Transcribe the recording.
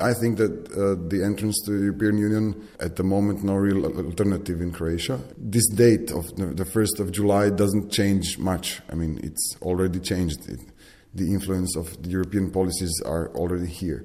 I think that uh, the entrance to the European Union, at the moment, no real alternative in Croatia. This date of the 1st of July doesn't change much. I mean, it's already changed. It, the influence of the European policies are already here.